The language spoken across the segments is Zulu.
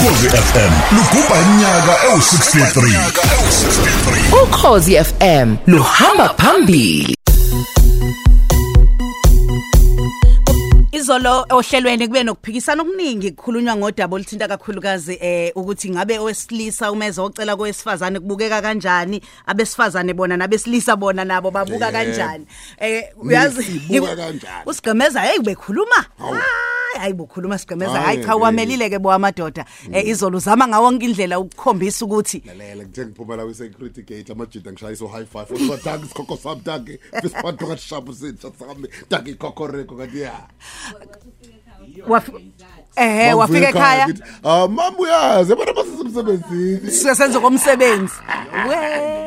ukhozi FM lugubha iminyaka ewu63 ukhozi FM luhamba phambili. Izolo ohlelweni kube nokuphikisana okuningi kukhulunywa ngodaba oluthinta kakhulukazi eh ukuthi ngabe owesilisa uma ezocela kowesifazane kubukeka kanjani abesifazane bona nabesilisa bona nabo babuka kanjani. Eh uyazi Sibuka kanjani? usigqemeza hey bekhuluma hayi bukhuluma sigqemeza hayi Hayi, cha wamelile ke bo amadoda. Eh izolo uzama ngawo wonke indlela ukukhombisa ukuthi lalela ngithe ngiphumela kwi security gate amajida ngishayisa high five. Usiwathanga isikhokho sami tanke bisiphatho kashapu sithi sami tanke ikhokoreko kanti ya. Waf- eh wafika ekhaya ah mama uyazi abantu basesemsebenzini sisesenza komsebenzi we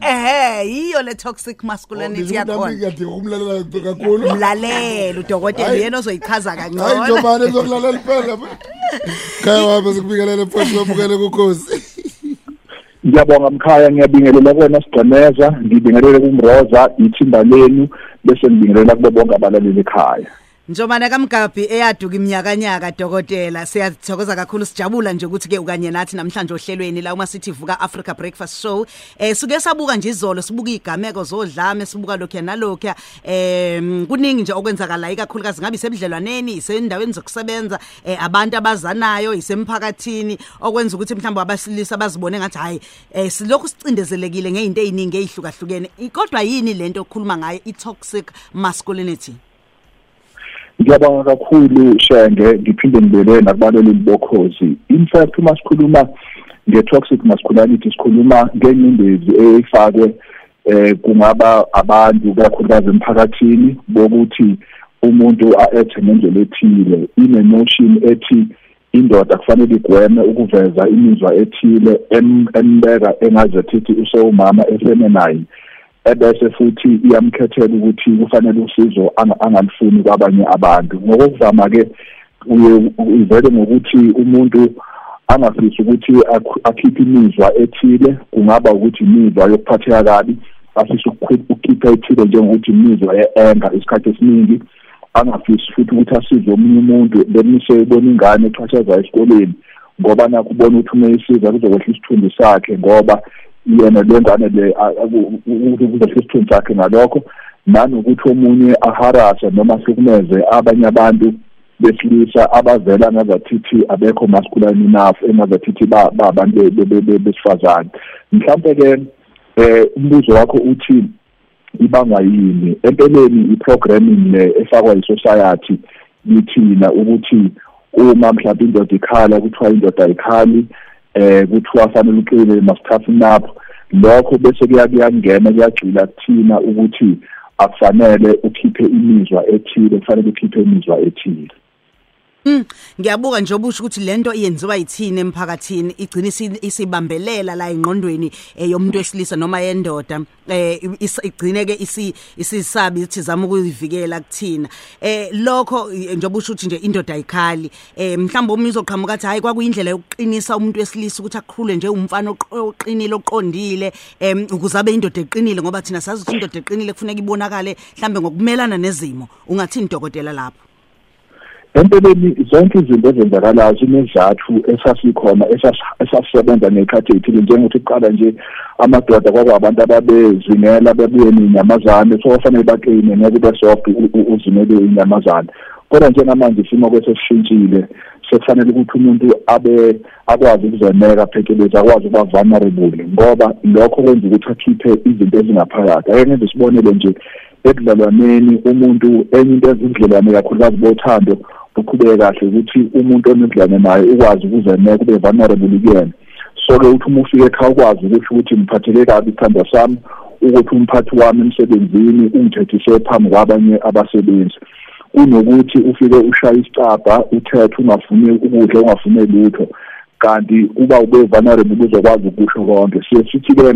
eh yiyo le toxic masculinity yakhona. ngiyadinga ukumlalela kakhulu. Mlalela udokotela Hayi. yena ozoyichaza hayi kangcono. Njomane ezokulalela phela khaya wami sikubikelele futhi wabukele kukhosi. Ngiyabonga mkhaya ngiyabingelela kuwena sigcemeza ngibingelele kumroza ithimba lenu bese ngibingelela kube bonke abalaleli ekhaya. Njomana kamgabi eyaduka iminyakanyaka dokotela siyathokoza kakhulu sijabula nje ukuthi ke ukanye nathi namhlanje ohlelweni la uma sithi vuka Africa Breakfast Show. Eh suke sabuka nje izolo sibuka igameko zodlame sibuka lokho nalokho eh kuningi nje okwenzakala ikakhulukazi ngabe sebudlelwaneni isendaweni zokusebenza eh abantu abazanayo isemphakathini okwenza ukuthi mhlawumbe abasilisa bazibone ngathi hayi eh silokhu sicindezelekile ngeinto eziningi ezihlukahlukene kodwa yini lento okukhuluma ngayo i toxic masculinity? Ngiyabonga kakhulu shenge. Ngiphinde ngibelele nakubaleli bokhozi. In fact uma sikhuluma nge-toxic masculinity sikhuluma ngenyembezi eyifakwe eh kungaba abantu kakhulukazi emphakathini bokuthi umuntu a-ethe ngendlela ethile ine-notion ethi indoda kufanele igweme ukuveza imizwa ethile em- embeka engazethithi usewumama efeminine ebese futhi iyamkhethela ukuthi kufanele usizo anga- angalifuni kwabanye abantu. Ngokuvama ke uye ivele ngokuthi umuntu angafisi ukuthi akhu- akhiphe imizwa ethile kungaba ukuthi imizwa yokuphatheka kabi afise ukukhi- ukukhipha ethile njengokuthi imizwa ye-anger isikhathi esiningi angafisi futhi ukuthi asize omunye umuntu bemise ibona ingane exhashaza esikoleni ngoba nakho ubona ukuthi uma isiza kuzokwehla isithunzi sakhe ngoba yena lengane le kuzohla isithunzi sakhe ngalokho nanokuthi omunye aharase noma ahlukumeze abanye abantu besilisa abavela ngazathi abekho masculine enough engazathi ba ba- abantu be- be- be- besifazane. Mhlawumbe ke eh umbuzo wakho uthi ibanga yini? Empeleni iprogramming le efakwa isociety yithina ukuthi uma mhlawumbe indoda ikhala kuthiwa indoda ayikhali eh kuthiwa fanele uqine toughen up lokho bese kuyakuyangena kuyagxila kuthina ukuthi akufanele ukhiphe imizwa ethile kufanele ukhiphe imizwa ethile. Mm ngiyabuka nje obusho ukuthi lento iyenziwa yithini emphakathini igcina isi- isibambelela la engqondweni eh, yomuntu wesilisa noma yendoda. Eh igcine ke isi isisabi ithi zama ukuyivikela kuthina. Eh lokho eh, nje obusho ukuthi nje indoda ayikhali. Eh mhlawumbe omunye uzoqhamuka athi hayi kwakuyindlela yokuqinisa umuntu wesilisa ukuthi akhulule nje umfana oq- oqinile oqondile. Em ukuze abe indoda eqinile ngoba thina sazi ukuthi indoda eqinile kufuneka ibonakale mhlambe ngokumelana nezimo. Ungathini dokotela lapho. Empeleni zonke izinto ezenzakalayo zinezathu esasikhona esas- esasisebenza ngekhathi ethile. Njengokuthi kuqala nje amadoda kwakwabantu ababezingela bebuye neinyamazane so kufanele baqine ngeke ube soft u- u- uzimele inyamazane kodwa njengamanje isimo kwesesishintshile sekufanele ukuthi umuntu abe akwazi ukuzemeka phecelezi akwazi ukuba vulnerable ngoba lokho kwenza ukuthi akhiphe izinto ezingaphakathi. Ake ngenze isibonelo nje ebudlalwaneni umuntu enye into ezindlelwane kakhulukazi bothando buqhubeke kahle ukuthi umuntu onedlwane naye ukwazi ukuzemeka ube vulnerable kuyena. So-ke uthi uma ufika ekhaya ukwazi ukuthi ukuthi ngiphatheke kabi isithandwa sami ukuthi umphathi wami emsebenzini ungithethise phambi kwabanye abasebenzi. Kunokuthi ufike ushaya isicabha uthethe ungafuni ukudla ungafune lutho. Kanti uba ube vulnerable uzokwazi ukusho konke. Siye sithi ke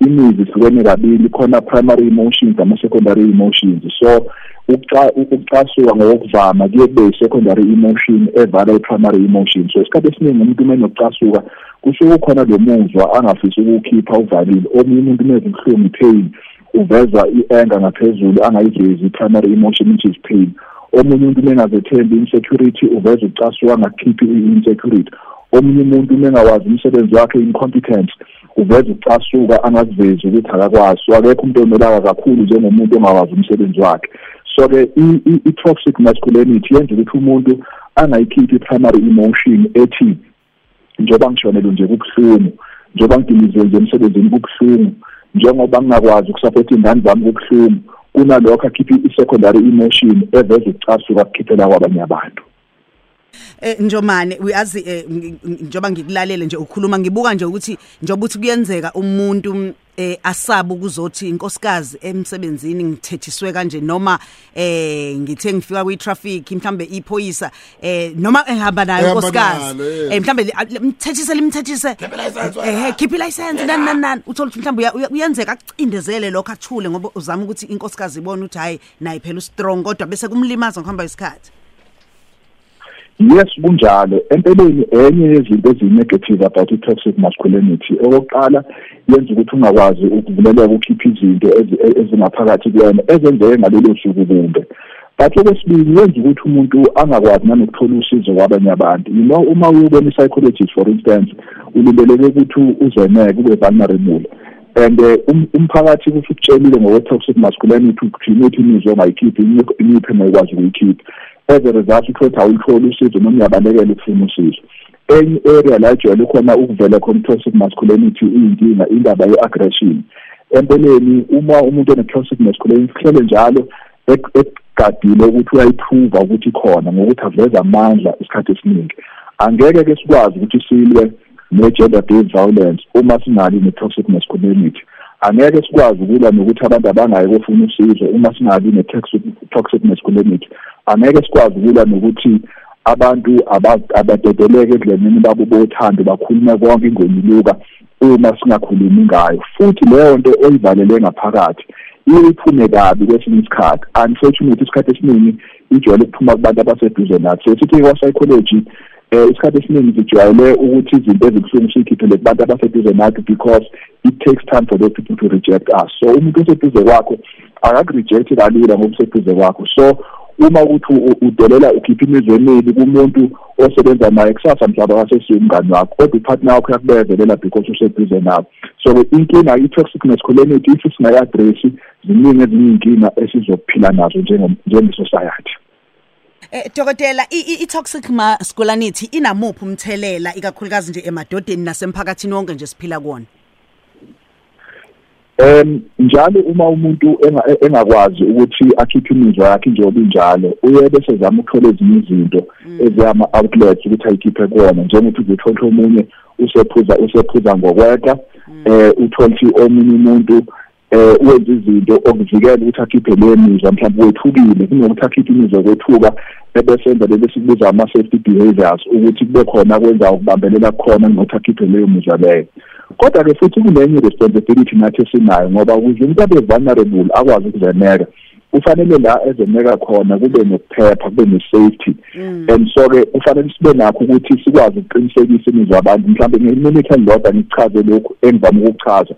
imizi ihlukene kabili khona primary emotions ama secondary emotions. So ukuca- ukucasuka ngokuvama kuye kube i-secondary emotion evala i-primary emotion. So isikhathi esiningi umuntu uma enokucasuka kusuke kukhona lo muzwa angafisi ukuwukhipha uvalile. Omunye umuntu umeze ubuhlungu i-pain uveza i-anger ngaphezulu angayivezi i-primary emotion which is pain. Omunye umuntu mengazethembi insecurity uveza ucasuka ngakhiphi insecurity omunye umuntu mengawazi umsebenzi wakhe incompetence uveza ucasuka angazivezi ukuthi akakwazi. So akekho umuntu omelaka kakhulu njengomuntu ongawazi umsebenzi wakhe. So ke i-toxic masculinity yenza ukuthi umuntu angayikhiphi i-primary emotion ethi njengoba ngishonelwe nje kubuhlungu njengoba ngidiliziwe nje emsebenzini kubuhlungu njengoba ngingakwazi ukusapotha ingane zami kubuhlungu kunalokho akhiphe i-secondary emotion eveza ukucasuka kukhiphela kwabanye abantu. Eh Njomane uyazi eh, njoba ngikulalele nje ukhuluma ngibuka nje ukuthi njoba uthi kuyenzeka umuntu eh asaba ukuzothi inkosikazi emsebenzini ngithethiswe kanje noma eh ngithe ngifika kwi traffic mhlambe iphoyisa eh noma ehamba nayo Ehamba inkosikazi nalo, yes. eh mhlambe mthethise limthethise eh keep license nan nan nan uthola ukuthi mhlambe uya- uya- uyenzeka akucindezele lokho akuthule ngoba uzama ukuthi inkosikazi ibone ukuthi hayi nayi phela ustrong kodwa bese kumlimaza ngokuhamba isikhathi yes kunjalo. Empeleni enye yezinto ezinegative about i-toxic masculinity. Okokuqala yenza ukuthi ungakwazi ukuvuleleka ukhipha izinto ezi- ezingaphakathi kuyona ezenzeke ngalelo suku kumbe. But okwesibili yenza ukuthi umuntu angakwazi nanokuthola usizo kwabanye abantu. You know uma uyobona i-psychologist for instance ulindeleke ukuthi uzeneke ube vulnerable. And eh, um- umphakathi kuthi ukutshelile ngokwe-toxic masculinity ugcine uthi imizwa ongayikhiphi imiphi engayikwazi ukuyikhipha. As a result uthothi awulitholi usizo noma uyabalekela ukufuna usizo. Enye area la ejwayele khona ukuvela khona toxic masculinity iyinkinga indaba ye-aggression. Empeleni uma umuntu ene-toxic masculinity kuhlele njalo ek- egadile ukuthi uyayiphuva ukuthi khona ngokuthi aveze amandla isikhathi esiningi. Angeke-ke sikwazi ukuthi silwe ne-gender based violence uma singali ne-toxic masculinity. Angeke sikwazi ukulwa nokuthi abantu abangayi kofuna usizo uma singabi ne-toxic toxic masculinity. Angeke sikwazi ukulwa nokuthi abantu aba- abadedeleke ekudlenini babo bothando bakhulume konke ingonyuluka uma singakhulumi ngayo. Futhi leyo nto oyivalele ngaphakathi iye iphume kabi kwesinye isikhathi. Unfortunately isikhathi esiningi ijwayele ukuphuma kubantu abaseduze nathi. So sithi kwa-psychology eh isikhathi esiningi sijwayele ukuthi izinto ezibuhlungu siyikhiphele kubantu abaseduze nathi because it takes time for those people to reject us. So umuntu oseduze kwakho akakurejecti kalula ngokuseduze kwakho. So uma ukuthi u- udelela ukhipha imizwa emibi kumuntu osebenza naye kusasa mhlaba wasesiyo umngani wakho kodwa upartner wakho uyakubekezelela because useduze nawe. So inkinga i-toxic masculinity if singayi-adresi ziningi ezinye iy'nkinga esizophila nazo njenge- njenge-society. Eh dokotela i- i- i-toxic masculinity inamuphi umthelela ikakhulukazi nje emadodeni nasemphakathini wonke nje siphila kuona Em njalo uma umuntu enga- engakwazi ukuthi akhiphe imizwa yakhe njengoba injalo uye bese zama ukuthola ezinye izinto eziyama outlets ukuthi ayikhiphe kuona njengokuthi uzothola omunye usephuza usephuza ngokweka eh uthola ukuthi omunye umuntu eh wenza izinto okuvikela ukuthi akhiphe leyo mizwa mhlawumbe wethukile kunokuthi akhiphe imizwa kwethuka ebesenza leli sikubiza ama safety behaviors ukuthi kube khona kwenza ukubambelela khona nokuthi akhiphe leyo mizwa leyo. Kodwa ke futhi kunenye responsibility nathi esinayo ngoba ukuze umuntu abe vulnerable akwazi ukuzeneka kufanele la ezeneka khona kube nokuphepha kube ne-safety. And so ke kufanele sibe nakho ukuthi sikwazi ukuqinisekisa imizwa abantu mhlawumbe ngeminute elilodwa ngichaze lokhu engivame ukuchaza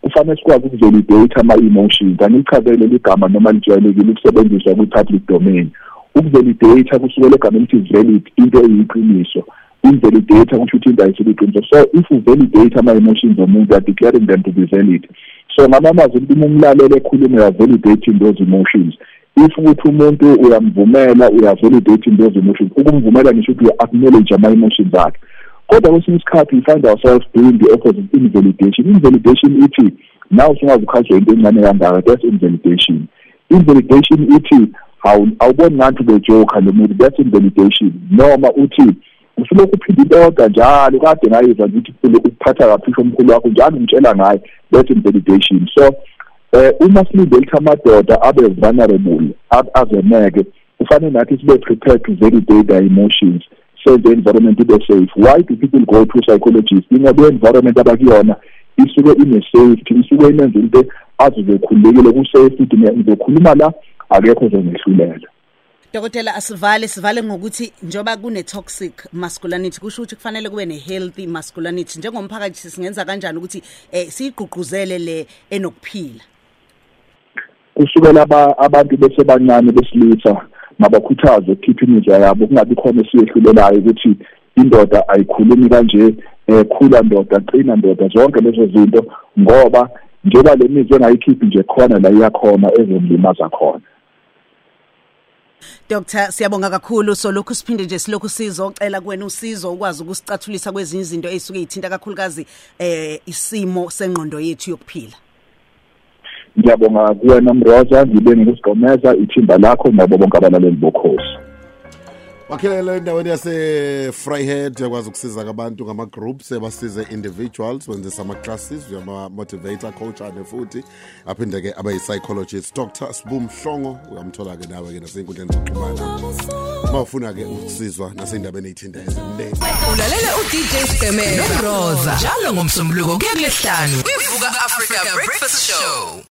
kufanele sikwazi ukuvalidate ama-emotions angilichazele leli gama noma lijwayelekile ukusebenziswa kwi-public domain. Ukuvalidate kusukela egameni elithi valid into eyiqiniso. Invalidate kusho ukuthi into ayisiliqiniso so if uvalidate ama-emotions omuntu you are declaring them to be valid. So ngamamazwi ukuthi uma umlaleli ekhuluma uya-validating those emotions. If ukuthi umuntu uyamvumela uya-validating those emotions. Ukumvumela ngisho ukuthi uya-acknowledge ama-emotions akhe. Kodwa kwesinye isikhathi we find ourselves doing the opposite invalidation. Invalidation ithi nawe usungazi ukhazwe into encane kangaka that's invalidation. Invalidation ithi hawu awuboni ngathi bejoka lo muntu that's invalidation. Noma uthi usulokhu uphinde into yodwa njalo kade ngayizwa ngithi ukuphatha kaphusha omkhulu wakho njalo ngitshela ngaye that's invalidation. So eh uma silinde ukuthi amadoda abe vulnerable ab- azeneke kufanele nathi sibe prepared to validate their emotions senze environment ibe safe. Why do people go to psychologists? Ingoba environment abakuyona isuke ine-safety isuke inenza into azize ekhululekile ku-safety ukuthi ngizokhuluma la akekho ozongehlulela Dokotela asivale sivale ngokuthi njoba kune toxic masculinity kusho ukuthi kufanele kube ne healthy masculinity. Njengomphakathi singenza kanjani ukuthi eh sigqugquzele le enokuphila? Kusukela aba- abantu besebancane besilisa mabakhuthazwe ukukhipha imizwa yabo kungabi khona esiyehlulelayo ukuthi indoda ayikhulumi kanje eh khula ndoda qina ndoda zonke lezo zinto ngoba njengoba le mizwa engayikhiphi nje khona la iyakhona ezomlimaza khona. Dr siyabonga kakhulu. So lokhu siphinde nje silokhu sizocela kuwena usizo ukwazi ukusicathulisa kwezinye izinto ezisuke ithinta kakhulukazi eh isimo sengqondo yethu yokuphila. Ngiyabonga kuwena mroza ngibe ngikusigomeza ithimba lakho nabo bonke abalaleli bokhosi. Wakhelela endaweni yase-fryhead uyakwazi ukusiza abantu ngama-groups ebasize individuals wenzisa ama-classes uyama-motivator coachane futhi. Aphinde-ke abe yi-psychologist dr sibu mhlongo uyamthola-ke nawe-ke nasey'nkundleni zokuxhumana. Uma ufuna-ke ukusizwa nasey'ndabeni ey'thinta eziningi ulalela udj Stemela. Nomroza njalo ngomsombuluko kuya kulesihlanu kwivuka africa breakfast show.